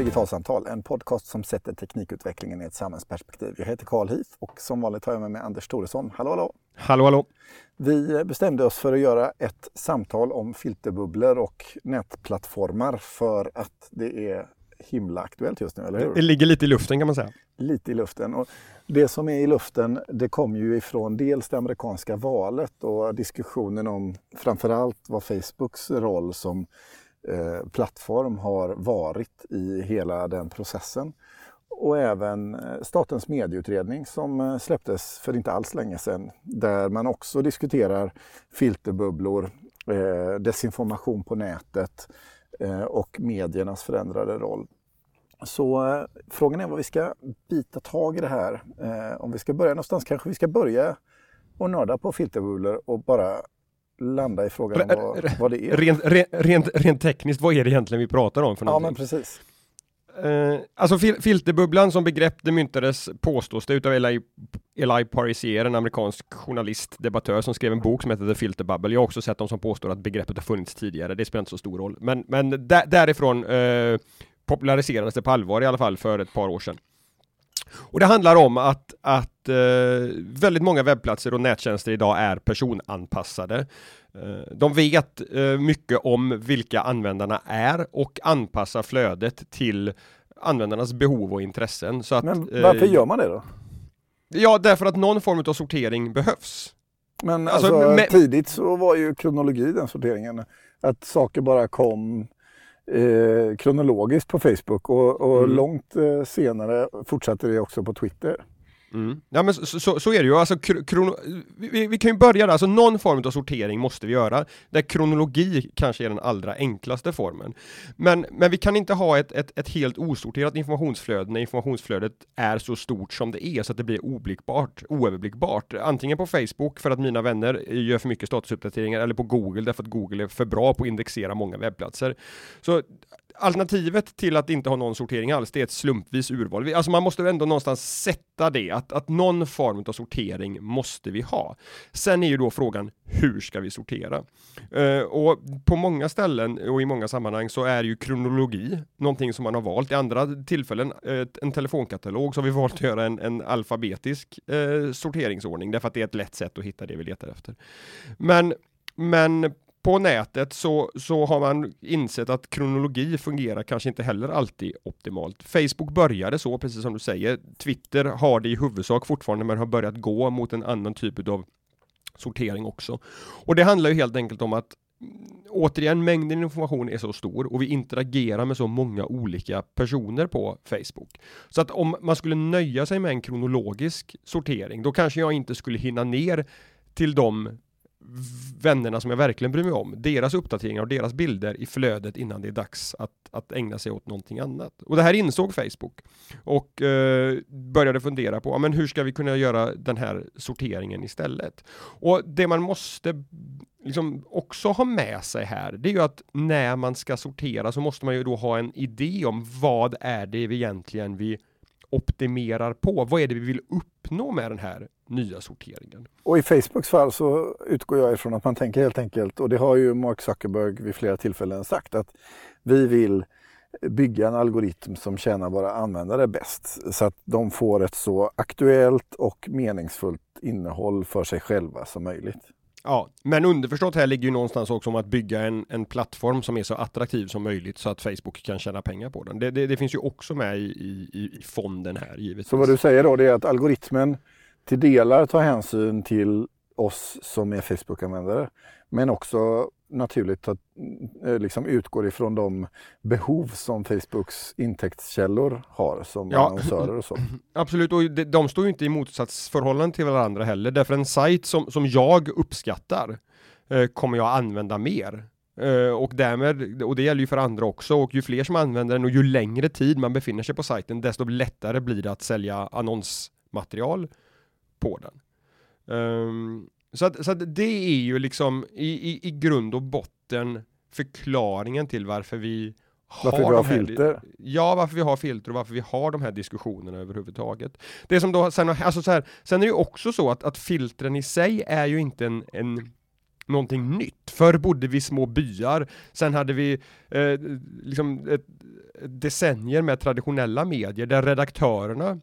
Digitalsamtal, en podcast som sätter teknikutvecklingen i ett samhällsperspektiv. Jag heter Karl Hif och som vanligt har jag med mig Anders Thoresson. Hallå, hallå! Hallå, hallå! Vi bestämde oss för att göra ett samtal om filterbubblor och nätplattformar för att det är himla aktuellt just nu, eller hur? Det ligger lite i luften kan man säga. Lite i luften. Och det som är i luften, det kommer ju ifrån dels det amerikanska valet och diskussionen om framförallt vad Facebooks roll som eh, plattform har varit i hela den processen. Och även eh, Statens medieutredning som eh, släpptes för inte alls länge sedan där man också diskuterar filterbubblor, eh, desinformation på nätet eh, och mediernas förändrade roll. Så eh, frågan är vad vi ska bita tag i det här. Om vi ska börja någonstans kanske vi ska börja och nörda på filterbubblor och bara landa i frågan vad, vad det är. Rent, rent, rent, tekniskt, vad är det egentligen vi pratar om för någonting? Ja men precis. Uh, alltså fil filterbubblan som begrepp det myntades, påstås det, utav Eli, Eli Parisier, en amerikansk journalist, debattör som skrev en bok som heter The Filter Bubble. Jag har också sett de som påstår att begreppet har funnits tidigare, det spelar inte så stor roll. Men, men där, därifrån uh, populariserades det på allvar i alla fall för ett par år sedan. Och det handlar om att, att eh, väldigt många webbplatser och nättjänster idag är personanpassade. Eh, de vet eh, mycket om vilka användarna är och anpassar flödet till användarnas behov och intressen. Så att, Men varför eh, gör man det då? Ja, därför att någon form av sortering behövs. Men alltså, alltså med... tidigt så var ju kronologi den sorteringen. Att saker bara kom kronologiskt på Facebook och, och mm. långt eh, senare fortsatte det också på Twitter. Mm. Ja men så, så, så, är det ju, alltså, krono, vi, vi, kan ju börja där, alltså någon form av sortering måste vi göra, där kronologi kanske är den allra enklaste formen. Men, men vi kan inte ha ett, ett, ett helt osorterat informationsflöde när informationsflödet är så stort som det är, så att det blir oblickbart, oöverblickbart. Antingen på Facebook för att mina vänner gör för mycket statusuppdateringar, eller på Google därför att Google är för bra på att indexera många webbplatser. Så alternativet till att inte ha någon sortering alls, det är ett slumpvis urval. Alltså man måste ändå någonstans sätta det, att, att någon form av sortering måste vi ha. Sen är ju då frågan, hur ska vi sortera? Uh, och på många ställen och i många sammanhang så är ju kronologi någonting som man har valt. I andra tillfällen, uh, en telefonkatalog, så har vi valt att göra en, en alfabetisk uh, sorteringsordning, därför att det är ett lätt sätt att hitta det vi letar efter. Men men på nätet så, så har man insett att kronologi fungerar kanske inte heller alltid optimalt. Facebook började så, precis som du säger. Twitter har det i huvudsak fortfarande, men har börjat gå mot en annan typ av sortering också. Och det handlar ju helt enkelt om att mm, återigen, mängden information är så stor och vi interagerar med så många olika personer på Facebook. Så att om man skulle nöja sig med en kronologisk sortering, då kanske jag inte skulle hinna ner till de vännerna som jag verkligen bryr mig om, deras uppdateringar och deras bilder i flödet innan det är dags att, att ägna sig åt någonting annat. Och det här insåg Facebook och eh, började fundera på, men hur ska vi kunna göra den här sorteringen istället? Och det man måste liksom också ha med sig här, det är ju att när man ska sortera så måste man ju då ha en idé om vad är det vi egentligen vi optimerar på? Vad är det vi vill uppnå med den här nya sorteringen? Och i Facebooks fall så utgår jag ifrån att man tänker helt enkelt, och det har ju Mark Zuckerberg vid flera tillfällen sagt, att vi vill bygga en algoritm som tjänar våra användare bäst så att de får ett så aktuellt och meningsfullt innehåll för sig själva som möjligt. Ja, men underförstått här ligger ju någonstans också om att bygga en, en plattform som är så attraktiv som möjligt så att Facebook kan tjäna pengar på den. Det, det, det finns ju också med i, i, i fonden här givetvis. Så vad du säger då det är att algoritmen till delar tar hänsyn till oss som är Facebook-användare men också naturligt att eh, liksom utgår ifrån de behov som Facebooks intäktskällor har som ja, annonsörer och så. Absolut, och de, de står ju inte i motsatsförhållande till varandra heller. Därför en sajt som, som jag uppskattar eh, kommer jag använda mer. Uh, och därmed, och det gäller ju för andra också, och ju fler som använder den och ju längre tid man befinner sig på sajten, desto lättare blir det att sälja annonsmaterial på den. Um, så att, så att det är ju liksom i, i, i grund och botten förklaringen till varför vi har varför vi har filter? Ja, varför vi har filter och varför vi har de här diskussionerna överhuvudtaget. Det som då, sen, alltså så här, sen är det ju också så att, att filtren i sig är ju inte en, en någonting nytt. Förr bodde vi i små byar, sen hade vi eh, liksom ett, decennier med traditionella medier där redaktörerna,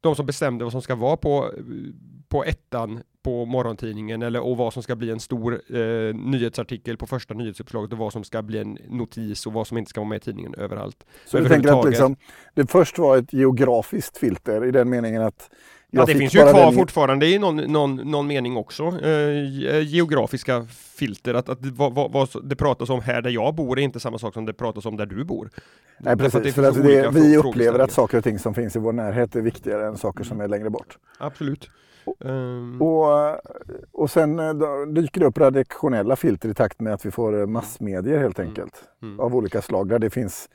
de som bestämde vad som ska vara på, på ettan på morgontidningen eller och vad som ska bli en stor eh, nyhetsartikel på första nyhetsuppslaget och vad som ska bli en notis och vad som inte ska vara med i tidningen överallt. Så du tänker att liksom, det först var ett geografiskt filter i den meningen att Ja, det finns ju kvar den... fortfarande i någon, någon, någon mening också, eh, geografiska filter, att, att vad, vad, vad, det pratas om här där jag bor är inte samma sak som det pratas om där du bor. Nej precis, för, att det, vi upplever att saker och ting som finns i vår närhet är viktigare än saker som är längre bort. Absolut. Um... Och, och sen eh, dyker det upp redaktionella filter i takt med att vi får eh, massmedier helt mm. enkelt. Mm. Av olika slag där det finns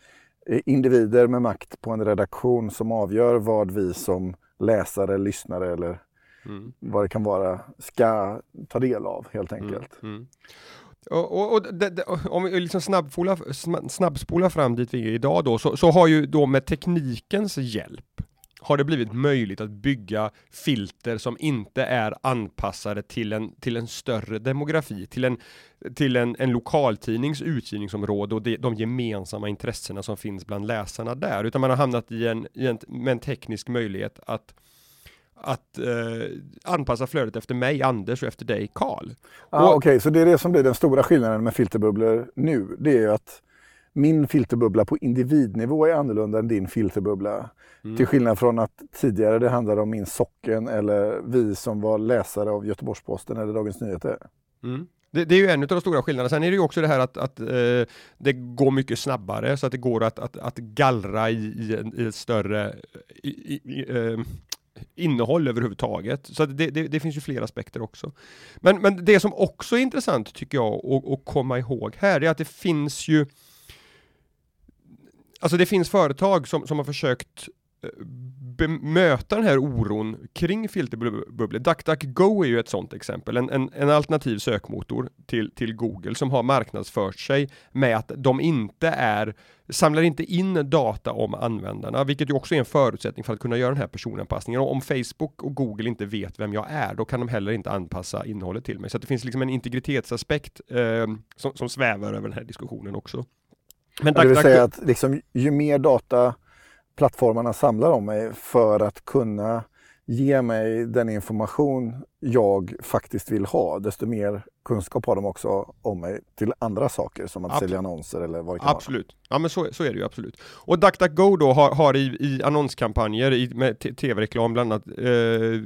eh, individer med makt på en redaktion som avgör vad vi som läsare, lyssnare eller mm. vad det kan vara ska ta del av helt mm. enkelt. Mm. Och, och, och det, det, om vi liksom snabbspolar, snabbspolar fram dit vi är idag då, så, så har ju då med teknikens hjälp har det blivit möjligt att bygga filter som inte är anpassade till en, till en större demografi, till en, till en, en lokaltidnings utgivningsområde och de, de gemensamma intressena som finns bland läsarna där, utan man har hamnat i en, i en med en teknisk möjlighet att att eh, anpassa flödet efter mig, Anders, och efter dig, Karl. Ah, Okej, okay. så det är det som blir den stora skillnaden med filterbubblor nu. Det är ju att min filterbubbla på individnivå är annorlunda än din filterbubbla. Mm. Till skillnad från att tidigare det handlade om min socken eller vi som var läsare av Göteborgs-Posten eller Dagens Nyheter. Mm. Det, det, är ju en av de stora skillnaderna. Sen är det ju också det här att, att eh, det går mycket snabbare så att det går att, att, att gallra i, i, i ett större i, i, eh, innehåll överhuvudtaget. Så det, det, det, finns ju fler aspekter också. Men, men det som också är intressant tycker jag att, komma ihåg här är att det finns ju Alltså det finns företag som, som har försökt eh, bemöta den här oron kring filterbubblor. DuckDuckGo är ju ett sådant exempel, en, en, en, alternativ sökmotor till, till Google som har marknadsfört sig med att de inte är, samlar inte in data om användarna, vilket ju också är en förutsättning för att kunna göra den här personanpassningen. Och om Facebook och Google inte vet vem jag är, då kan de heller inte anpassa innehållet till mig. Så det finns liksom en integritetsaspekt eh, som, som svävar över den här diskussionen också. Men ja, det vill säga att liksom, ju mer data plattformarna samlar om mig för att kunna ge mig den information jag faktiskt vill ha, desto mer kunskap har de också om mig till andra saker som att absolut. sälja annonser eller vad det kan Absolut, vara. ja men så, så är det ju absolut. Och DuckDuckGo då har, har i, i annonskampanjer i, med tv-reklam bland annat eh,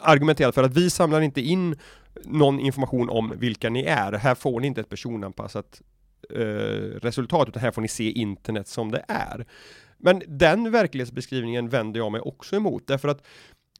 argumenterat för att vi samlar inte in någon information om vilka ni är. Här får ni inte ett personanpassat eh, resultat utan här får ni se internet som det är. Men den verklighetsbeskrivningen vänder jag mig också emot därför att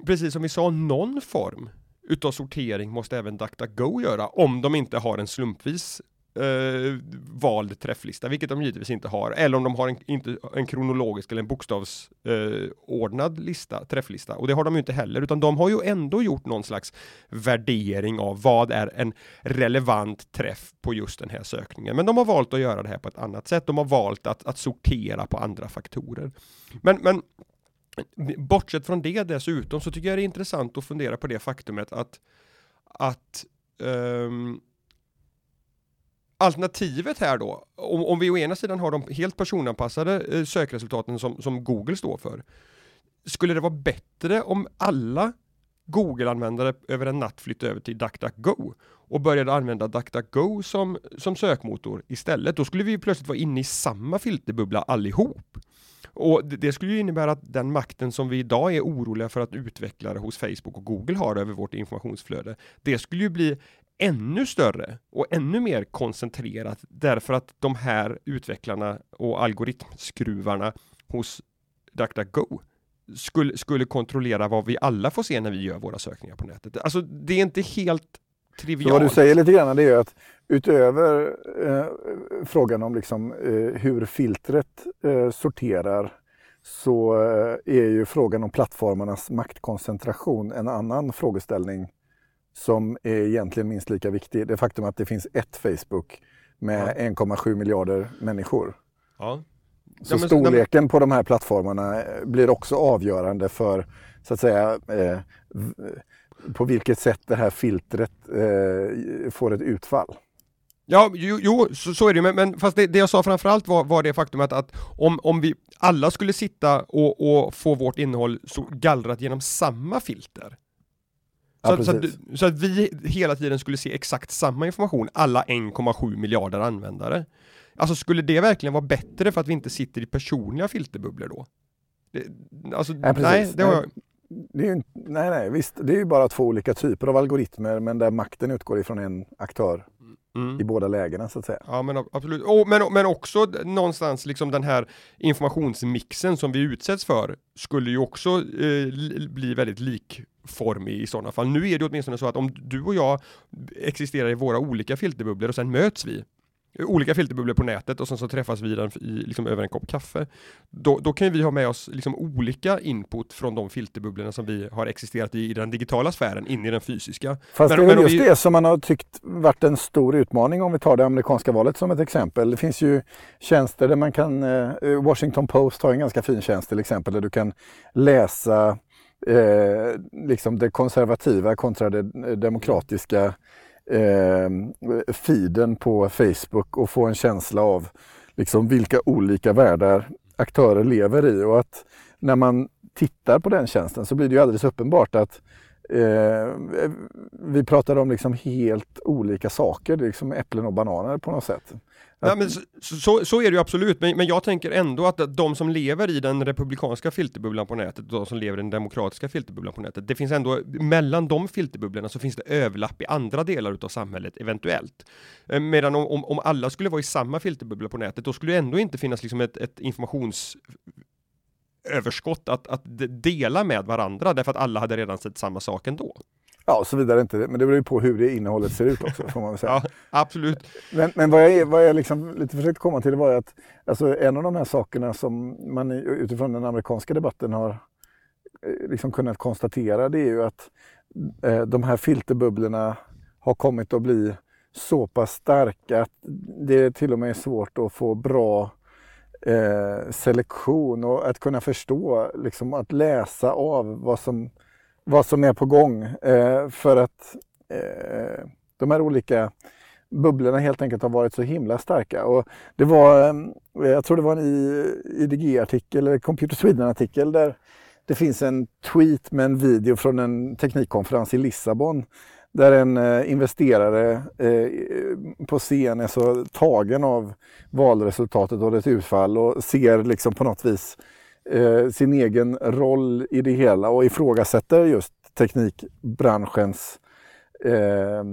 precis som vi sa, någon form utav sortering måste även DuckDuckGo göra om de inte har en slumpvis eh, vald träfflista, vilket de givetvis inte har, eller om de har en, inte, en kronologisk eller en bokstavsordnad eh, lista, träfflista, och det har de ju inte heller, utan de har ju ändå gjort någon slags värdering av vad är en relevant träff på just den här sökningen. Men de har valt att göra det här på ett annat sätt. De har valt att, att sortera på andra faktorer. Men, men bortsett från det dessutom så tycker jag det är intressant att fundera på det faktumet att att um, alternativet här då, om, om vi å ena sidan har de helt personanpassade eh, sökresultaten som, som Google står för, skulle det vara bättre om alla Google-användare över en natt flyttade över till DuckDuckGo och började använda DuckDuckGo som, som sökmotor istället. Då skulle vi plötsligt vara inne i samma filterbubbla allihop. Och det skulle ju innebära att den makten som vi idag är oroliga för att utvecklare hos Facebook och Google har över vårt informationsflöde, det skulle ju bli ännu större och ännu mer koncentrerat därför att de här utvecklarna och algoritmskruvarna hos DuckDuckGo skulle, skulle kontrollera vad vi alla får se när vi gör våra sökningar på nätet. Alltså det är inte helt trivialt. Så vad du säger lite grann är att utöver eh, frågan om liksom, eh, hur filtret eh, sorterar så eh, är ju frågan om plattformarnas maktkoncentration en annan frågeställning som är egentligen minst lika viktig. Det faktum att det finns ett Facebook med ja. 1,7 miljarder människor. Ja. Så ja, storleken på de här plattformarna blir också avgörande för så att säga eh, på vilket sätt det här filtret eh, får ett utfall. Ja, jo, jo så, så, är det men, men fast det, det, jag sa framförallt var, var det faktum att, att om, om vi alla skulle sitta och, och få vårt innehåll så gallrat genom samma filter, ja, att, så, att, så, att, vi hela tiden skulle se exakt samma information, alla 1,7 miljarder användare. Alltså skulle det verkligen vara bättre för att vi inte sitter i personliga filterbubblor då? Det, alltså, nej, nej, det har jag... Ju, nej, nej, visst, det är ju bara två olika typer av algoritmer men där makten utgår ifrån en aktör mm. i båda lägena så att säga. Ja men absolut, oh, men, men också någonstans liksom den här informationsmixen som vi utsätts för skulle ju också eh, bli väldigt likformig i sådana fall. Nu är det åtminstone så att om du och jag existerar i våra olika filterbubblor och sen möts vi olika filterbubblor på nätet och sen så träffas vi den i, liksom över en kopp kaffe. Då, då kan vi ha med oss liksom olika input från de filterbubblorna som vi har existerat i, i den digitala sfären in i den fysiska. Fast men, det är men just vi... det som man har tyckt varit en stor utmaning om vi tar det amerikanska valet som ett exempel. Det finns ju tjänster där man kan, eh, Washington Post har en ganska fin tjänst till exempel där du kan läsa eh, liksom det konservativa kontra det demokratiska eh, feeden på Facebook och få en känsla av liksom vilka olika världar aktörer lever i och att när man tittar på den tjänsten så blir det ju alldeles uppenbart att eh, vi pratar om liksom helt olika saker, det är liksom äpplen och bananer på något sätt. Ja, men så, så, så, är det ju absolut, men, men jag tänker ändå att de som lever i den republikanska filterbubblan på nätet och de som lever i den demokratiska filterbubblan på nätet, det finns ändå mellan de filterbubblorna så finns det överlapp i andra delar utav samhället eventuellt. Eh, medan om, om, om alla skulle vara i samma filterbubbla på nätet, då skulle det ändå inte finnas liksom ett, ett informations överskott att, att dela med varandra därför att alla hade redan sett samma sak ändå. Ja, såvida inte men det beror ju på hur det innehållet ser ut också får man väl säga. ja, absolut. Men, men vad jag, vad jag liksom lite försökte komma till var att alltså, en av de här sakerna som man utifrån den amerikanska debatten har eh, liksom kunnat konstatera det är ju att eh, de här filterbubblorna har kommit att bli så pass starka att det till och med är svårt att få bra eh, selektion och att kunna förstå, liksom att läsa av vad som vad som är på gång eh, för att eh, de här olika bubblorna helt enkelt har varit så himla starka. Och det var, eh, jag tror det var en IDG-artikel, eller Computer Sweden-artikel, där det finns en tweet med en video från en teknikkonferens i Lissabon där en eh, investerare eh, på scen är så tagen av valresultatet och dess utfall och ser liksom på något vis eh, sin egen roll i det hela och ifrågasätter just teknikbranschens eh,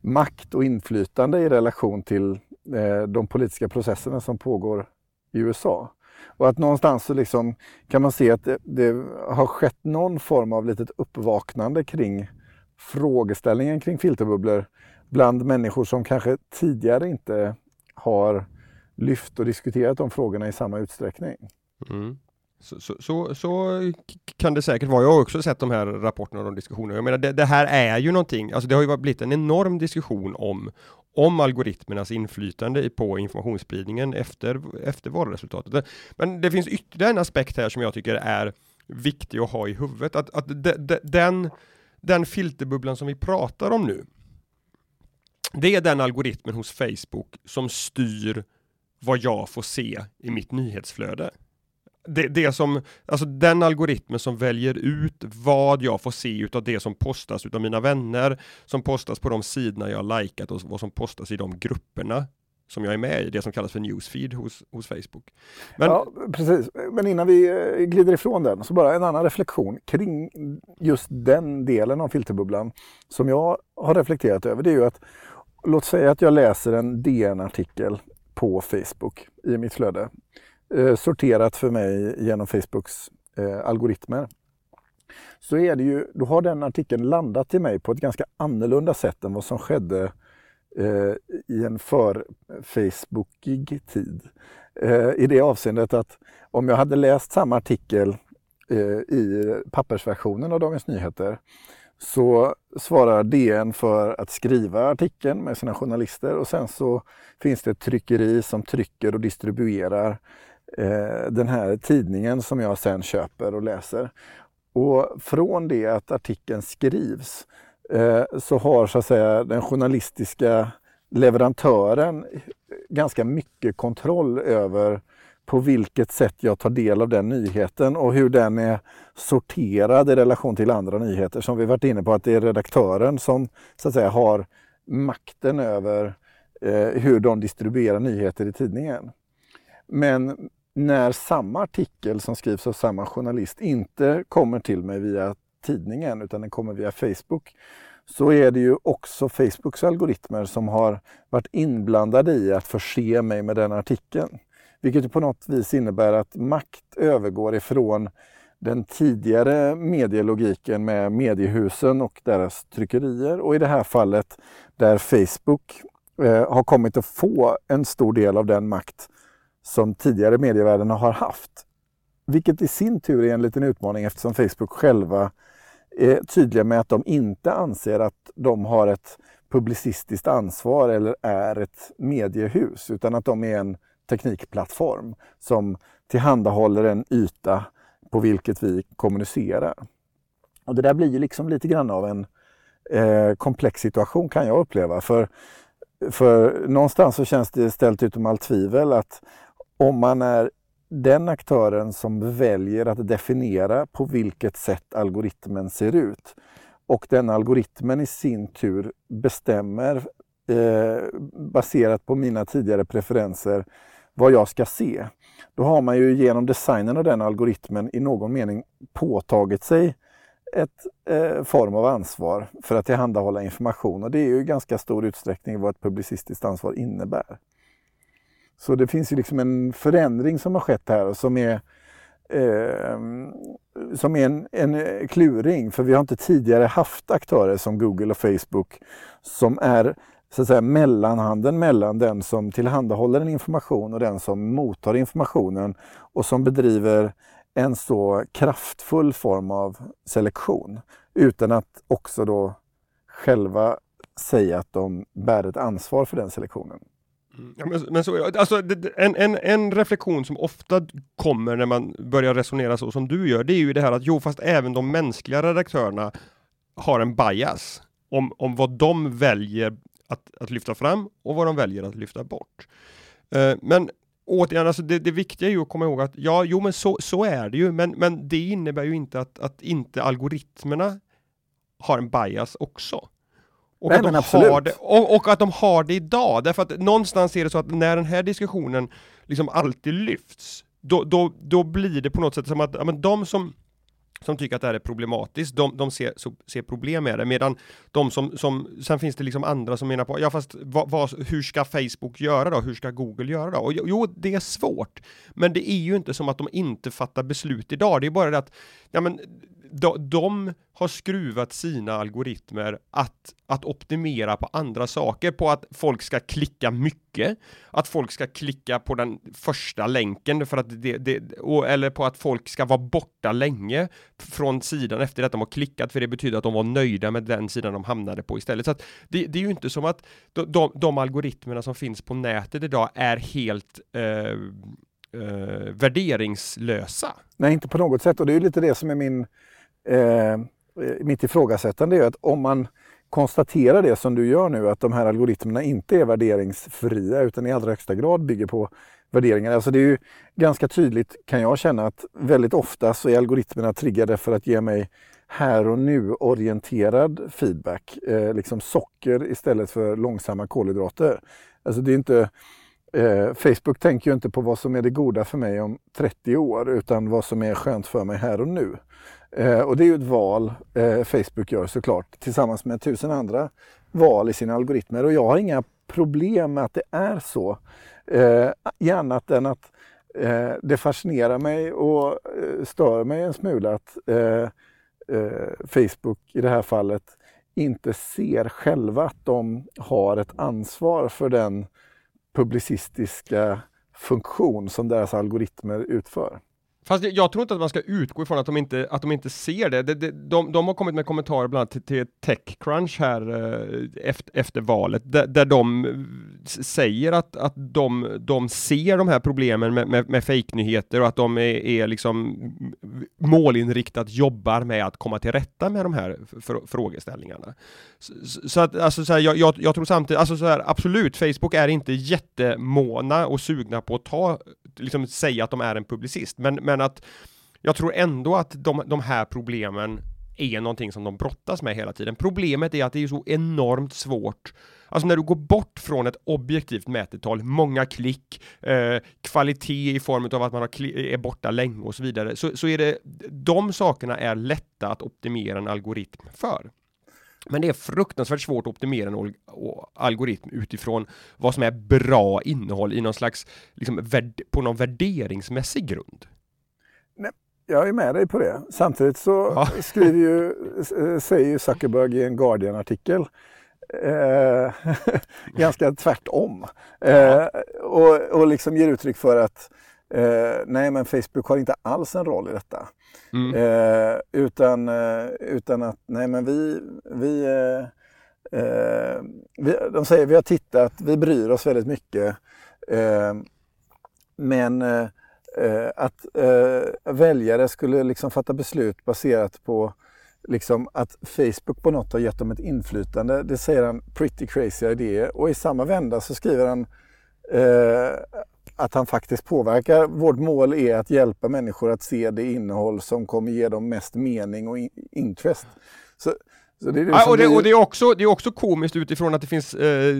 makt och inflytande i relation till eh, de politiska processerna som pågår i USA. Och att någonstans så liksom kan man se att det, det, har skett någon form av litet uppvaknande kring frågeställningen kring filterbubblor bland människor som kanske tidigare inte har lyft och diskuterat de frågorna i samma utsträckning. Mm. Så, så, så, så, kan det säkert vara. Jag har också sett de här rapporterna och diskussionerna. Jag menar, det, det, här är ju någonting, alltså det har ju blivit en enorm diskussion om, om algoritmernas inflytande på informationsspridningen efter, efter valresultatet. Men det finns ytterligare en aspekt här som jag tycker är viktig att ha i huvudet. Att, att de, de, den, den filterbubblan som vi pratar om nu, det är den algoritmen hos Facebook som styr vad jag får se i mitt nyhetsflöde det, det som, alltså den algoritmen som väljer ut vad jag får se utav det som postas utav mina vänner, som postas på de sidorna jag har likat och vad som postas i de grupperna som jag är med i, det som kallas för newsfeed hos, hos Facebook. Men, ja, precis. Men innan vi eh, glider ifrån den, så bara en annan reflektion kring just den delen av filterbubblan som jag har reflekterat över. Det är ju att, låt säga att jag läser en DN-artikel på Facebook i mitt flöde eh, sorterat för mig genom Facebooks eh, algoritmer så är det ju, då har den artikeln landat till mig på ett ganska annorlunda sätt än vad som skedde eh, i en för-Facebookig tid. Eh, I det avseendet att om jag hade läst samma artikel eh, i pappersversionen av Dagens Nyheter så svarar DN för att skriva artikeln med sina journalister och sen så finns det ett tryckeri som trycker och distribuerar eh, den här tidningen som jag sen köper och läser. Och från det att artikeln skrivs eh, så har så att säga den journalistiska leverantören ganska mycket kontroll över på vilket sätt jag tar del av den nyheten och hur den är sorterad i relation till andra nyheter. Som vi varit inne på att det är redaktören som så att säga har makten över eh, hur de distribuerar nyheter i tidningen. Men när samma artikel som skrivs av samma journalist inte kommer till mig via tidningen utan den kommer via Facebook så är det ju också Facebooks algoritmer som har varit inblandade i att förse mig med den artikeln. Vilket på något vis innebär att makt övergår ifrån den tidigare medielogiken med mediehusen och deras tryckerier och i det här fallet där Facebook eh, har kommit att få en stor del av den makt som tidigare medievärlden har haft. Vilket i sin tur är en liten utmaning eftersom Facebook själva är tydliga med att de inte anser att de har ett publicistiskt ansvar eller är ett mediehus utan att de är en teknikplattform som tillhandahåller en yta på vilket vi kommunicerar. Och det där blir ju liksom lite grann av en eh, komplex situation kan jag uppleva. För, för någonstans så känns det ställt utom allt tvivel att om man är den aktören som väljer att definiera på vilket sätt algoritmen ser ut och den algoritmen i sin tur bestämmer eh, baserat på mina tidigare preferenser vad jag ska se. Då har man ju genom designen av den algoritmen i någon mening påtagit sig ett eh, form av ansvar för att tillhandahålla information och det är ju i ganska stor utsträckning vad ett publicistiskt ansvar innebär. Så det finns ju liksom en förändring som har skett här och som är, eh, som är en, en kluring. För vi har inte tidigare haft aktörer som Google och Facebook som är så att säga, mellanhanden mellan den som tillhandahåller en information och den som mottar informationen och som bedriver en så kraftfull form av selektion utan att också då själva säga att de bär ett ansvar för den selektionen. Mm. Ja, men, men så, alltså, en, en, en reflektion som ofta kommer när man börjar resonera så som du gör, det är ju det här att jo, fast även de mänskliga redaktörerna har en bias om, om vad de väljer att, att lyfta fram och vad de väljer att lyfta bort. Uh, men återigen, alltså det, det viktiga är ju att komma ihåg att ja, jo, men så, så är det ju, men, men det innebär ju inte att, att inte algoritmerna har en bias också. Och, Nej, att de har det, och, och, att de har det idag, därför att någonstans är det så att när den här diskussionen liksom alltid lyfts, då, då, då blir det på något sätt som att ja, men de som som tycker att det här är problematiskt, de, de ser, så, ser problem med det, medan de som, som, sen finns det liksom andra som menar på, ja fast vad, vad, hur ska Facebook göra då? Hur ska Google göra då? Och jo, det är svårt, men det är ju inte som att de inte fattar beslut idag, det är bara det att, ja men de, de har skruvat sina algoritmer att, att optimera på andra saker, på att folk ska klicka mycket, att folk ska klicka på den första länken för att det, det och, eller på att folk ska vara borta länge från sidan efter att de har klickat, för det betyder att de var nöjda med den sidan de hamnade på istället. Så att det, det är ju inte som att de, de, de, algoritmerna som finns på nätet idag är helt eh, eh, värderingslösa. Nej, inte på något sätt och det är ju lite det som är min Eh, eh, mitt ifrågasättande är att om man konstaterar det som du gör nu, att de här algoritmerna inte är värderingsfria utan i allra högsta grad bygger på värderingar. Alltså det är ju ganska tydligt kan jag känna att väldigt ofta så är algoritmerna triggade för att ge mig här och nu orienterad feedback. Eh, liksom socker istället för långsamma kolhydrater. Alltså det är inte, eh, Facebook tänker ju inte på vad som är det goda för mig om 30 år utan vad som är skönt för mig här och nu. Eh, och det är ju ett val eh, Facebook gör såklart tillsammans med tusen andra val i sina algoritmer och jag har inga problem med att det är så. Eh, i annat än att eh, det fascinerar mig och eh, stör mig en smula att eh, eh, Facebook i det här fallet inte ser själva att de har ett ansvar för den publicistiska funktion som deras algoritmer utför. Fast jag tror inte att man ska utgå ifrån att de inte, att de inte ser det. De, de, de, de har kommit med kommentarer bland annat till, till Techcrunch här eh, efter, efter valet, där, där de eh, säger att, att de, de ser de här problemen med, med, med fejknyheter och att de är, är liksom målinriktat jobbar med att komma till rätta med de här frågeställningarna. Så, så att, alltså så här, jag, jag, jag, tror samtidigt, alltså så här, absolut, Facebook är inte jättemåna och sugna på att ta, liksom säga att de är en publicist, men, men att jag tror ändå att de, de här problemen är någonting som de brottas med hela tiden. Problemet är att det är så enormt svårt Alltså när du går bort från ett objektivt mätetal, många klick, eh, kvalitet i form av att man har är borta länge och så vidare, så, så är det de sakerna är lätta att optimera en algoritm för. Men det är fruktansvärt svårt att optimera en algoritm utifrån vad som är bra innehåll i någon slags, liksom, på någon värderingsmässig grund. Nej, jag är med dig på det. Samtidigt så ja. skriver ju, eh, säger ju Zuckerberg i en Guardian-artikel eh, ganska tvärtom. Eh, och, och liksom ger uttryck för att eh, nej men Facebook har inte alls en roll i detta. Mm. Eh, utan, eh, utan att nej men vi, vi, eh, vi, de säger vi har tittat, vi bryr oss väldigt mycket. men att väljare skulle liksom fatta beslut baserat på liksom att Facebook på något har gett dem ett inflytande. Det säger han pretty crazy idéer och i samma vända så skriver han eh, att han faktiskt påverkar. Vårt mål är att hjälpa människor att se det innehåll som kommer ge dem mest mening och interest. Så, så det är ja, och, det, och det, är också, det är också komiskt utifrån att det finns eh,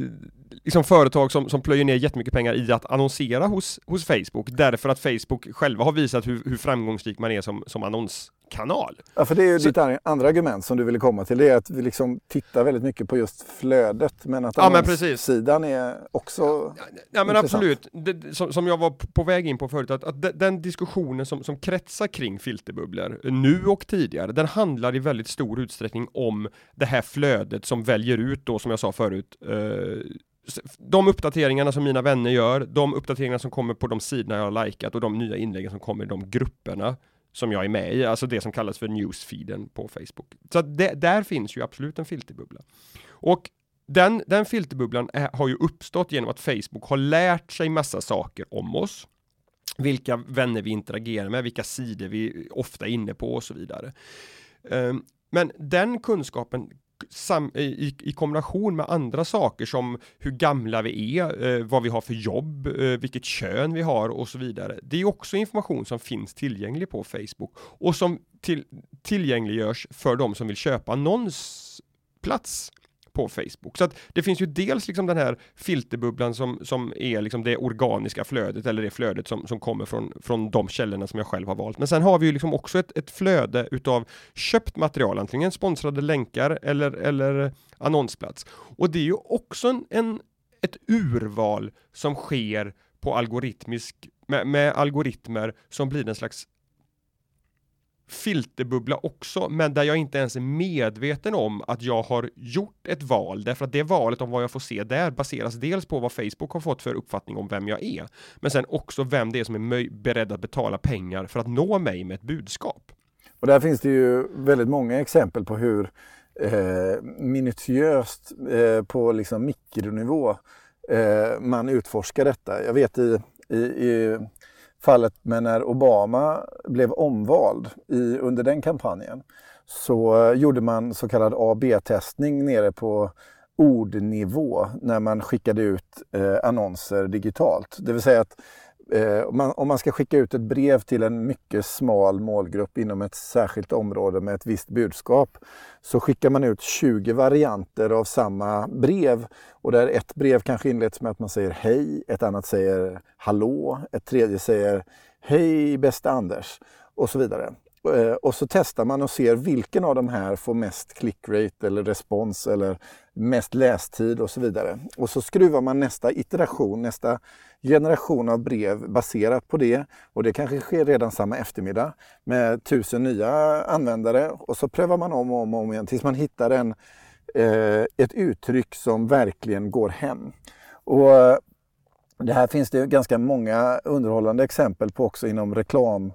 liksom företag som, som plöjer ner jättemycket pengar i att annonsera hos, hos Facebook därför att Facebook själva har visat hur, hur framgångsrik man är som, som annons kanal. Ja, för det är ju så... ditt andra argument som du ville komma till. Det är att vi liksom tittar väldigt mycket på just flödet. Men att ja, men sidan är också Ja, ja men absolut. Det, som, som, jag var på väg in på förut, att, att den diskussionen som, som kretsar kring filterbubblor nu och tidigare, den handlar i väldigt stor utsträckning om det här flödet som väljer ut då, som jag sa förut, eh, de uppdateringarna som mina vänner gör, de uppdateringarna som kommer på de sidorna jag har likat och de nya inläggen som kommer i de grupperna som jag är med i, alltså det som kallas för newsfeeden på Facebook. Så det, där finns ju absolut en filterbubbla. Och den, den filterbubblan är, har ju uppstått genom att Facebook har lärt sig massa saker om oss. Vilka vänner vi interagerar med, vilka sidor vi ofta är inne på och så vidare. Um, men den kunskapen sam, i, i, kombination med andra saker som hur gamla vi är, eh, vad vi har för jobb, eh, vilket kön vi har och så vidare. Det är också information som finns tillgänglig på Facebook och som till, tillgängliggörs för de som vill köpa annonsplats på Facebook. Så att det finns ju dels liksom den här filterbubblan som, som är liksom det organiska flödet eller det flödet som, som kommer från, från de källorna som jag själv har valt. Men sen har vi ju liksom också ett, ett flöde utav köpt material, antingen sponsrade länkar eller, eller annonsplats. Och det är ju också en, en ett urval som sker på algoritmisk med, med algoritmer som blir en slags filterbubbla också, men där jag inte ens är medveten om att jag har gjort ett val, därför att det valet om vad jag får se där baseras dels på vad Facebook har fått för uppfattning om vem jag är, men sen också vem det är som är beredd att betala pengar för att nå mig med ett budskap. Och där finns det ju väldigt många exempel på hur eh, minutiöst eh, på liksom mikronivå eh, man utforskar detta. Jag vet i, i, i fallet med när Obama blev omvald i, under den kampanjen så gjorde man så kallad A-B-testning nere på ordnivå när man skickade ut eh, annonser digitalt. Det vill säga att eh, om, man, om, man, ska skicka ut ett brev till en mycket smal målgrupp inom ett särskilt område med ett visst budskap så skickar man ut 20 varianter av samma brev och där ett brev kanske inleds med att man säger hej, ett annat säger hallå, ett tredje säger hej bästa Anders och så vidare. Eh, och så testar man och ser vilken av de här får mest clickrate eller respons eller mest lästid och så vidare. Och så skruvar man nästa iteration, nästa generation av brev baserat på det. Och det kanske sker redan samma eftermiddag med tusen nya användare. Och så prövar man om och om, och om igen tills man hittar en, eh, ett uttryck som verkligen går hem. Och eh, det här finns det ganska många underhållande exempel på också inom reklam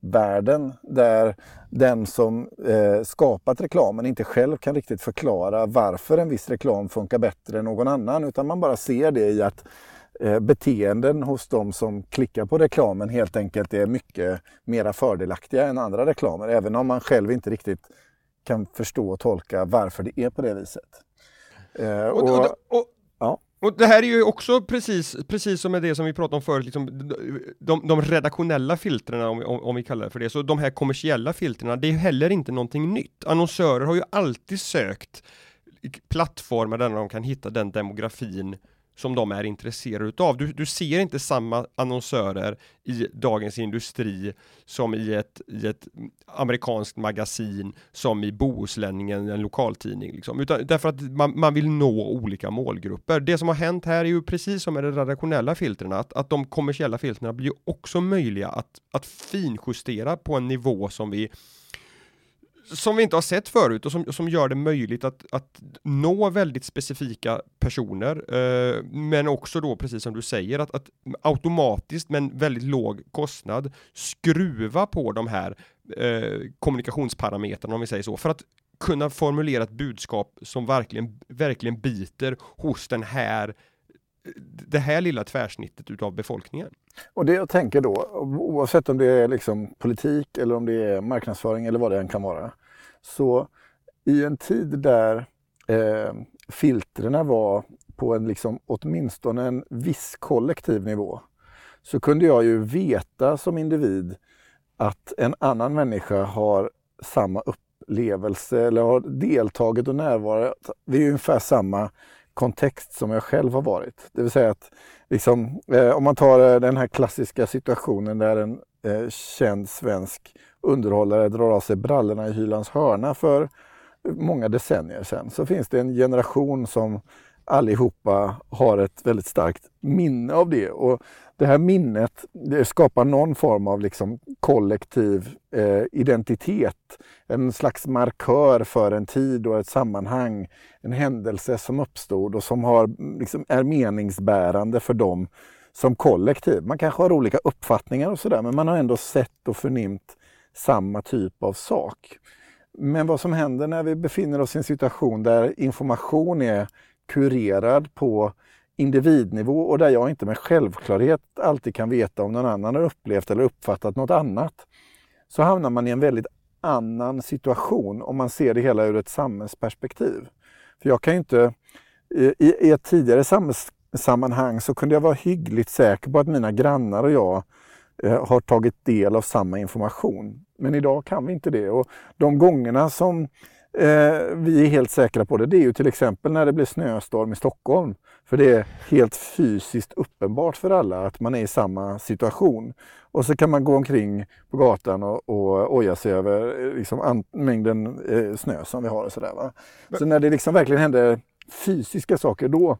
världen där den som eh, skapat reklamen inte själv kan riktigt förklara varför en viss reklam funkar bättre än någon annan utan man bara ser det i att eh, beteenden hos de som klickar på reklamen helt enkelt är mycket mera fördelaktiga än andra reklamer även om man själv inte riktigt kan förstå och tolka varför det är på det viset. Eh, och, och, och, ja. Och det här är ju också precis, precis som med det som vi pratade om förut, liksom, de, de redaktionella filtren om, om, om, vi kallar det för det, så de här kommersiella filtren, det är heller inte någonting nytt. Annonsörer har ju alltid sökt plattformar där de kan hitta den demografin som de är intresserade utav. Du, du ser inte samma annonsörer i Dagens Industri som i ett, i ett amerikanskt magasin som i Bohuslänningen, en lokaltidning. Liksom. Utan, därför att man, man vill nå olika målgrupper. Det som har hänt här är ju precis som med de redaktionella filtren, att, att de kommersiella filtren blir också möjliga att, att finjustera på en nivå som vi som vi inte har sett förut och som, som gör det möjligt att, att nå väldigt specifika personer. Eh, men också då, precis som du säger, att, att automatiskt men väldigt låg kostnad skruva på de här eh, kommunikationsparametrarna om vi säger så, för att kunna formulera ett budskap som verkligen, verkligen biter hos den här det här lilla tvärsnittet utav befolkningen. Och det jag tänker då, oavsett om det är liksom politik eller om det är marknadsföring eller vad det än kan vara. Så i en tid där eh, filtrerna var på en liksom, åtminstone en viss kollektiv nivå så kunde jag ju veta som individ att en annan människa har samma upplevelse eller har deltagit och närvarat vid ungefär samma kontext som jag själv har varit. Det vill säga att liksom, eh, om man tar eh, den här klassiska situationen där en eh, känd svensk underhållare drar av sig brallorna i Hylands hörna för många decennier sedan så finns det en generation som allihopa har ett väldigt starkt minne av det. Och det här minnet det skapar någon form av liksom kollektiv eh, identitet. En slags markör för en tid och ett sammanhang. En händelse som uppstod och som har, liksom, är meningsbärande för dem som kollektiv. Man kanske har olika uppfattningar och sådär men man har ändå sett och förnimt samma typ av sak. Men vad som händer när vi befinner oss i en situation där information är kurerad på individnivå och där jag inte med självklarhet alltid kan veta om någon annan har upplevt eller uppfattat något annat, så hamnar man i en väldigt annan situation om man ser det hela ur ett samhällsperspektiv. För jag kan ju inte, i, i ett tidigare samhällssammanhang så kunde jag vara hyggligt säker på att mina grannar och jag eh, har tagit del av samma information. Men idag kan vi inte det. Och de gångerna som eh, vi är helt säkra på det, det är ju till exempel när det blir snöstorm i Stockholm. För det är helt fysiskt uppenbart för alla att man är i samma situation. Och så kan man gå omkring på gatan och, och oja sig över eh, liksom, mängden eh, snö som vi har. Och så, där, va? så när det liksom verkligen händer fysiska saker, då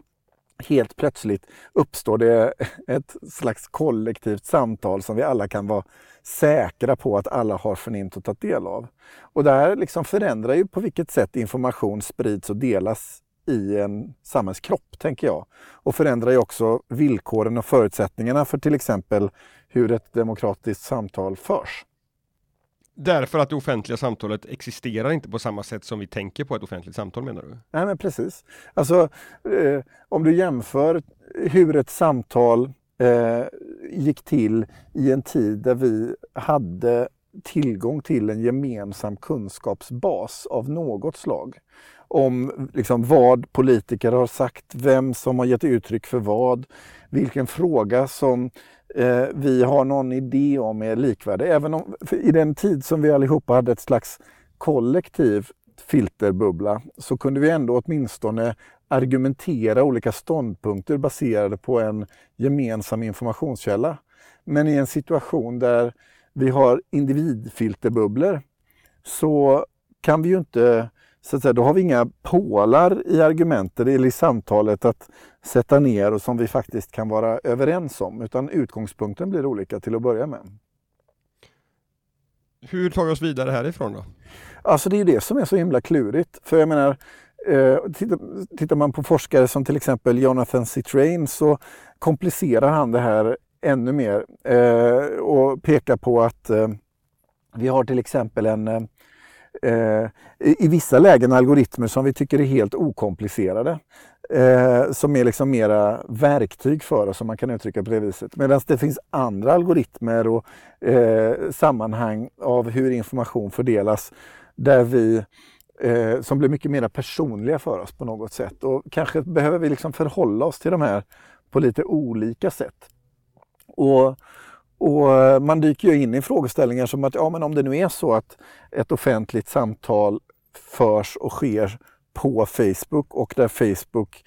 helt plötsligt uppstår det ett slags kollektivt samtal som vi alla kan vara säkra på att alla har förnimt och tagit del av. Och det här liksom förändrar ju på vilket sätt information sprids och delas i en samhällskropp, tänker jag. Och förändrar ju också villkoren och förutsättningarna för till exempel hur ett demokratiskt samtal förs. Därför att det offentliga samtalet existerar inte på samma sätt som vi tänker på ett offentligt samtal menar du? Nej men precis. Alltså eh, om du jämför hur ett samtal eh, gick till i en tid där vi hade tillgång till en gemensam kunskapsbas av något slag. Om liksom, vad politiker har sagt, vem som har gett uttryck för vad, vilken fråga som eh, vi har någon idé om är likvärdig. Även om, i den tid som vi allihopa hade ett slags kollektiv filterbubbla så kunde vi ändå åtminstone argumentera olika ståndpunkter baserade på en gemensam informationskälla. Men i en situation där vi har individfilterbubblor så kan vi ju inte, så att säga, då har vi inga pålar i argumentet eller i samtalet att sätta ner och som vi faktiskt kan vara överens om, utan utgångspunkten blir olika till att börja med. Hur tar vi oss vidare härifrån då? Alltså det är det som är så himla klurigt. För jag menar, eh, tittar, tittar man på forskare som till exempel Jonathan Citrain så komplicerar han det här ännu mer eh, och pekar på att eh, Vi har till exempel en eh, i, i vissa lägen algoritmer som vi tycker är helt okomplicerade. Eh, som är liksom mera verktyg för oss, om man kan uttrycka på det viset. Medan det finns andra algoritmer och eh, sammanhang av hur information fördelas där vi eh, som blir mycket mer personliga för oss på något sätt. Och kanske behöver vi liksom förhålla oss till de här på lite olika sätt. Och, och eh, man dyker ju in i frågeställningar som att ja, men om det nu är så att ett offentligt samtal förs och sker på Facebook och där Facebook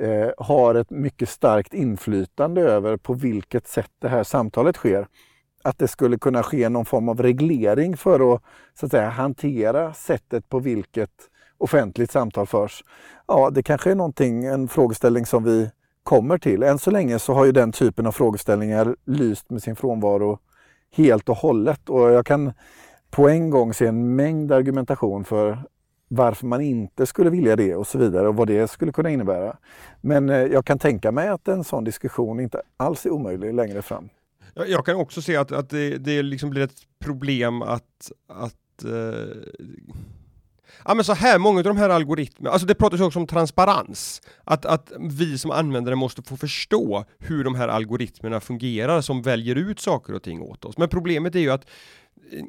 eh, har ett mycket starkt inflytande över på vilket sätt det här samtalet sker. Att det skulle kunna ske någon form av reglering för att, så att säga, hantera sättet på vilket offentligt samtal förs. Ja, det kanske är någonting, en frågeställning som vi kommer till. Än så länge så har ju den typen av frågeställningar lyst med sin frånvaro helt och hållet och jag kan på en gång se en mängd argumentation för varför man inte skulle vilja det och så vidare och vad det skulle kunna innebära. Men eh, jag kan tänka mig att en sån diskussion inte alls är omöjlig längre fram. Jag kan också se att, att det, det liksom blir ett problem att, att eh, Ja men så här, många av de här algoritmerna, alltså det pratas också om transparens. Att, att vi som användare måste få förstå hur de här algoritmerna fungerar som väljer ut saker och ting åt oss. Men problemet är ju att eh,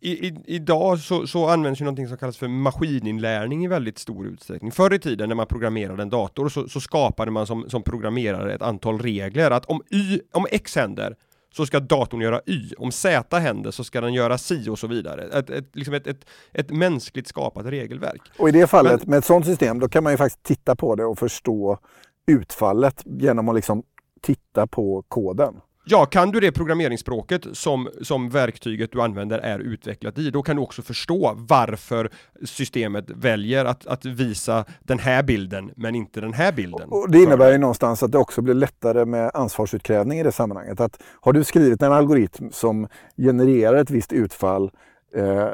i, i, idag så, så, används ju någonting som kallas för maskininlärning i väldigt stor utsträckning. Förr i tiden när man programmerade en dator så, så skapade man som, som programmerare ett antal regler att om, y, om X händer så ska datorn göra Y. Om Z händer så ska den göra Si och så vidare. Ett, ett, liksom ett, ett, ett mänskligt skapat regelverk. Och i det fallet, Men, med ett sådant system, då kan man ju faktiskt titta på det och förstå utfallet genom att liksom titta på koden. Ja, kan du det programmeringsspråket som, som verktyget du använder är utvecklat i, då kan du också förstå varför systemet väljer att, att visa den här bilden, men inte den här bilden. Och det innebär ju någonstans att det också blir lättare med ansvarsutkrävning i det sammanhanget. Att har du skrivit en algoritm som genererar ett visst utfall eh,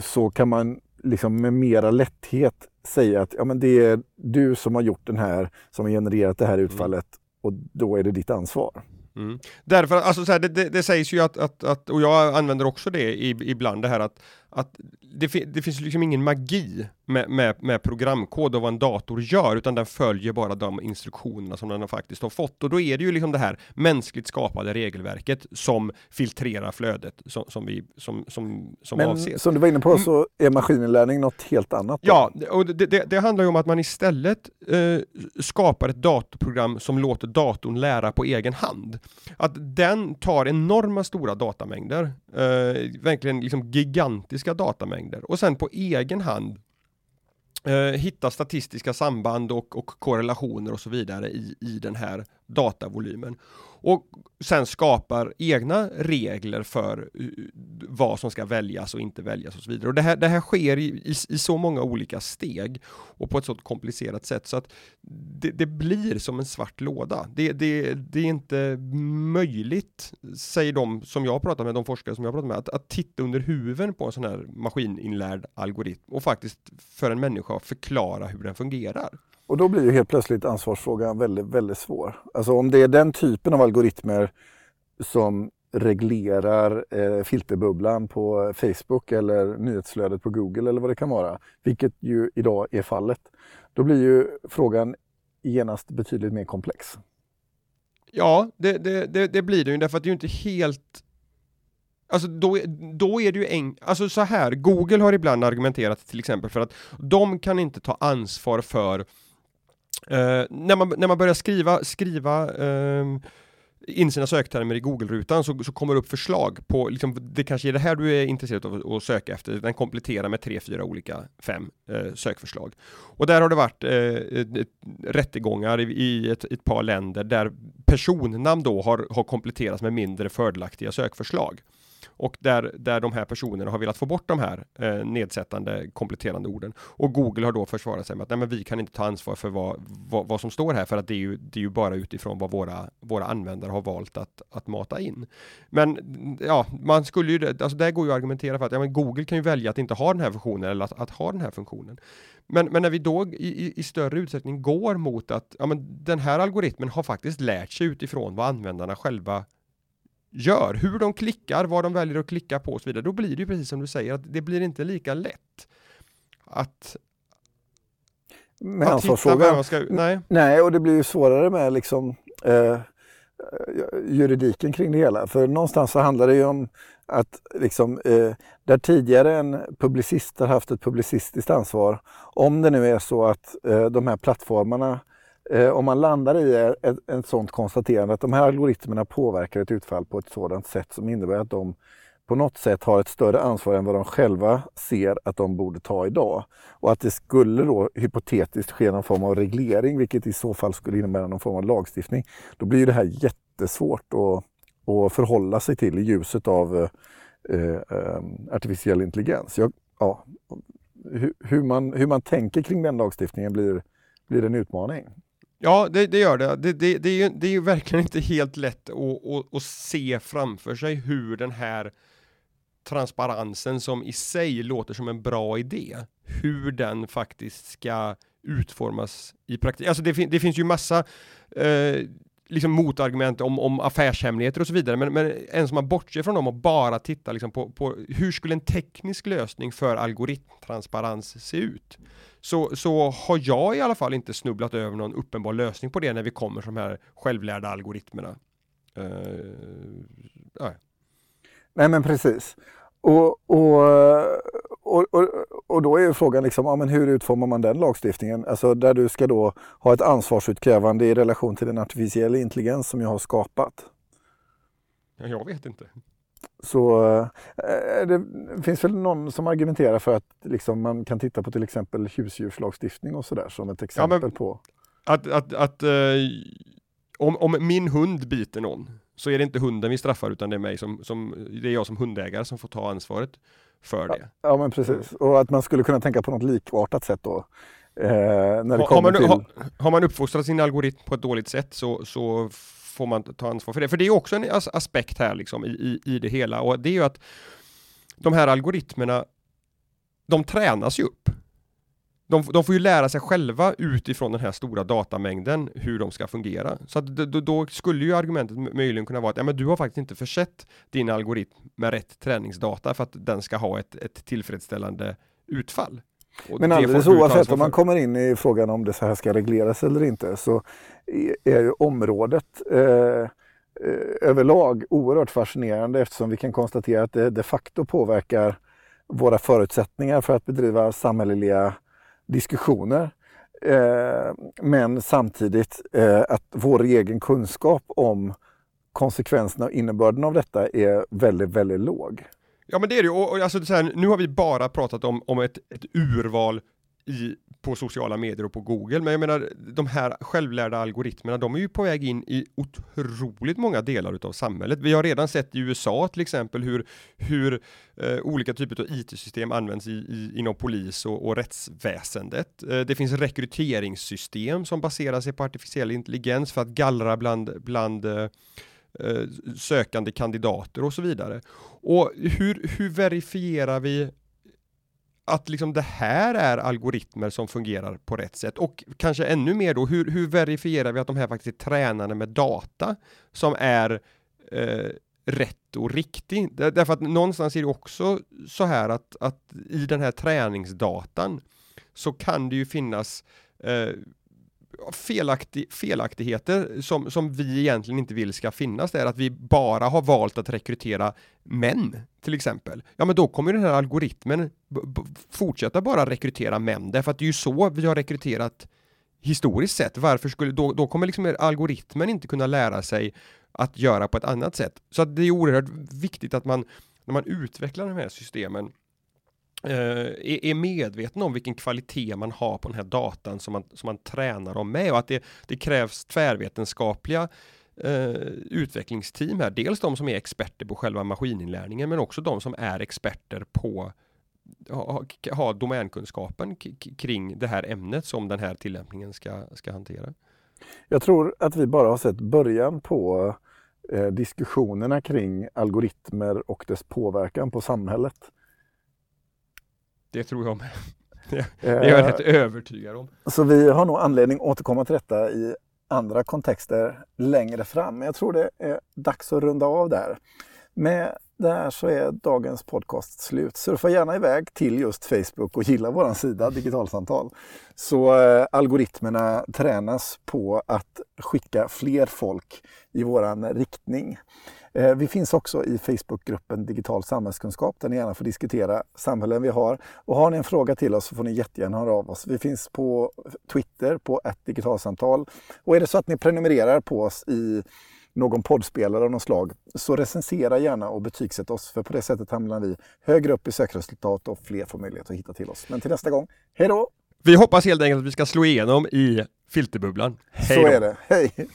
så kan man liksom med mera lätthet säga att ja, men det är du som har gjort den här, som har genererat det här mm. utfallet mm. och då är det ditt ansvar. Mm. Därför, alltså så här, det, det, det, sägs ju att, att, att, och jag använder också det ibland, det här att, att det, det finns liksom ingen magi med, med, med, programkod och vad en dator gör, utan den följer bara de instruktionerna som den faktiskt har fått. Och då är det ju liksom det här mänskligt skapade regelverket som filtrerar flödet som, som, vi, som, som, som Men avses. som du var inne på mm. så är maskininlärning något helt annat? Då? Ja, och det, det, det, handlar ju om att man istället eh, skapar ett datorprogram som låter datorn lära på egen hand. Att den tar enorma stora datamängder, eh, verkligen liksom gigantiska datamängder. Och sen på egen hand eh, hitta statistiska samband och, och korrelationer och så vidare i, i den här datavolymen och sen skapar egna regler för eh, vad som ska väljas och inte väljas och så vidare. Och det här, det här sker i, i, i så många olika steg och på ett så komplicerat sätt så att det, det blir som en svart låda. Det, det, det, är inte möjligt, säger de som jag pratar med, de forskare som jag pratar med, att, att titta under huven på en sån här maskininlärd algoritm och faktiskt för en människa förklara hur den fungerar. Och då blir ju helt plötsligt ansvarsfrågan väldigt, väldigt svår. Alltså om det är den typen av algoritmer som reglerar eh, filterbubblan på Facebook eller nyhetsflödet på Google eller vad det kan vara, vilket ju idag är fallet, då blir ju frågan genast betydligt mer komplex. Ja, det, det, det, det blir det ju därför att det är ju inte helt Alltså då, då är det ju en, alltså så här, Google har ibland argumenterat till exempel för att de kan inte ta ansvar för Eh, när, man, när man börjar skriva, skriva eh, in sina söktermer i Google-rutan så, så kommer det upp förslag på, liksom, det kanske är det här du är intresserad av att söka efter, den kompletterar med tre, fyra olika, fem eh, sökförslag. Och där har det varit eh, rättegångar i, i ett, ett, par länder där personnamn då har, har kompletterats med mindre fördelaktiga sökförslag och där, där de här personerna har velat få bort de här eh, nedsättande kompletterande orden. Och Google har då försvarat sig med att nej, men vi kan inte ta ansvar för vad, vad, vad, som står här för att det är ju, det är ju bara utifrån vad våra, våra användare har valt att, att mata in. Men ja, man skulle ju, alltså där går ju att argumentera för att ja, men Google kan ju välja att inte ha den här funktionen eller att, att ha den här funktionen. Men, men när vi då i, i, större utsträckning går mot att ja, men den här algoritmen har faktiskt lärt sig utifrån vad användarna själva gör, hur de klickar, vad de väljer att klicka på och så vidare, då blir det ju precis som du säger, att det blir inte lika lätt att med ansvarsfrågan. Ska, nej. nej, och det blir ju svårare med liksom eh, juridiken kring det hela. För någonstans så handlar det ju om att liksom, eh, där tidigare en publicist har haft ett publicistiskt ansvar, om det nu är så att eh, de här plattformarna, eh, om man landar i ett, ett sådant konstaterande att de här algoritmerna påverkar ett utfall på ett sådant sätt som innebär att de på något sätt har ett större ansvar än vad de själva ser att de borde ta idag. Och att det skulle då hypotetiskt ske någon form av reglering, vilket i så fall skulle innebära någon form av lagstiftning. Då blir det här jättesvårt att, att förhålla sig till i ljuset av eh, eh, artificiell intelligens. Jag, ja, hur, hur, man, hur man tänker kring den lagstiftningen blir, blir en utmaning. Ja, det, det, gör det. Det, det, det, är ju, det är ju verkligen inte helt lätt att, att, att se framför sig hur den här transparensen som i sig låter som en bra idé, hur den faktiskt ska utformas i praktiken. Alltså det, fin det, finns ju massa eh, liksom motargument om, om affärshemligheter och så vidare, men, men en som man bortser från dem och bara tittar liksom på, på hur skulle en teknisk lösning för algoritmtransparens se ut? Så, så har jag i alla fall inte snubblat över någon uppenbar lösning på det när vi kommer till de här självlärda algoritmerna. Uh, Nej men precis. Och, och, och, och, och då är ju frågan liksom, ja, men hur utformar man den lagstiftningen? Alltså där du ska då ha ett ansvarsutkrävande i relation till den artificiella intelligens som jag har skapat. Ja, jag vet inte. Så äh, det finns väl någon som argumenterar för att liksom, man kan titta på till exempel husdjurslagstiftning och sådär som ett exempel ja, på. Att, att, att äh, om, om min hund biter någon så är det inte hunden vi straffar utan det är mig som, som det är jag som hundägare som får ta ansvaret för det. Ja, men precis, och att man skulle kunna tänka på något likartat sätt då. Eh, när det har, man, till... har, har, man uppfostrat sin algoritm på ett dåligt sätt så, så får man ta ansvar för det. För det är också en aspekt här liksom i, i, i det hela och det är ju att de här algoritmerna de tränas ju upp de, de, får ju lära sig själva utifrån den här stora datamängden hur de ska fungera. Så då, då skulle ju argumentet möjligen kunna vara att ja, men du har faktiskt inte försett din algoritm med rätt träningsdata för att den ska ha ett, ett tillfredsställande utfall. Och men alldeles oavsett om man kommer in i frågan om det så här ska regleras eller inte så är ju området eh, eh, överlag oerhört fascinerande eftersom vi kan konstatera att det de facto påverkar våra förutsättningar för att bedriva samhälleliga diskussioner. Eh, men samtidigt eh, att vår egen kunskap om konsekvenserna och innebörden av detta är väldigt, väldigt låg. Ja men det är det ju, och, och alltså, här, nu har vi bara pratat om, om ett, ett urval i, på sociala medier och på Google. Men jag menar, de här självlärda algoritmerna, de är ju på väg in i otroligt många delar utav samhället. Vi har redan sett i USA till exempel hur, hur eh, olika typer av IT-system används i, i, inom polis och, och rättsväsendet. Eh, det finns rekryteringssystem som baserar sig på artificiell intelligens för att gallra bland, bland eh, eh sökande kandidater och så vidare. Och hur, hur verifierar vi att liksom det här är algoritmer som fungerar på rätt sätt och kanske ännu mer då hur, hur verifierar vi att de här faktiskt är tränade med data som är eh, rätt och riktig. Därför att någonstans är det också så här att, att i den här träningsdatan så kan det ju finnas eh, felaktig, felaktigheter som, som vi egentligen inte vill ska finnas där att vi bara har valt att rekrytera män till exempel. Ja, men då kommer den här algoritmen fortsätta bara rekrytera män därför att det är ju så vi har rekryterat historiskt sett. Varför skulle då, då kommer liksom algoritmen inte kunna lära sig att göra på ett annat sätt. Så att det är oerhört viktigt att man när man utvecklar de här systemen Eh, är medveten om vilken kvalitet man har på den här datan som man, som man tränar dem med och att det, det krävs tvärvetenskapliga eh, utvecklingsteam här. Dels de som är experter på själva maskininlärningen men också de som är experter på ha, ha domänkunskapen kring det här ämnet som den här tillämpningen ska, ska hantera. Jag tror att vi bara har sett början på eh, diskussionerna kring algoritmer och dess påverkan på samhället. Det tror jag med. Det är jag rätt övertygad om. Så vi har nog anledning att återkomma till detta i andra kontexter längre fram. Men jag tror det är dags att runda av där. Med det här så är dagens podcast slut. Surfa gärna iväg till just Facebook och gilla vår sida Digitalsamtal. Så eh, algoritmerna tränas på att skicka fler folk i våran riktning. Eh, vi finns också i Facebookgruppen Digital samhällskunskap där ni gärna får diskutera samhällen vi har. Och har ni en fråga till oss så får ni jättegärna höra av oss. Vi finns på Twitter på ett digitalsamtal. Och är det så att ni prenumererar på oss i någon poddspelare av något slag, så recensera gärna och betygsätt oss. För på det sättet hamnar vi högre upp i sökresultat och fler får möjlighet att hitta till oss. Men till nästa gång, hej då! Vi hoppas helt enkelt att vi ska slå igenom i filterbubblan. Hej så är det, hej!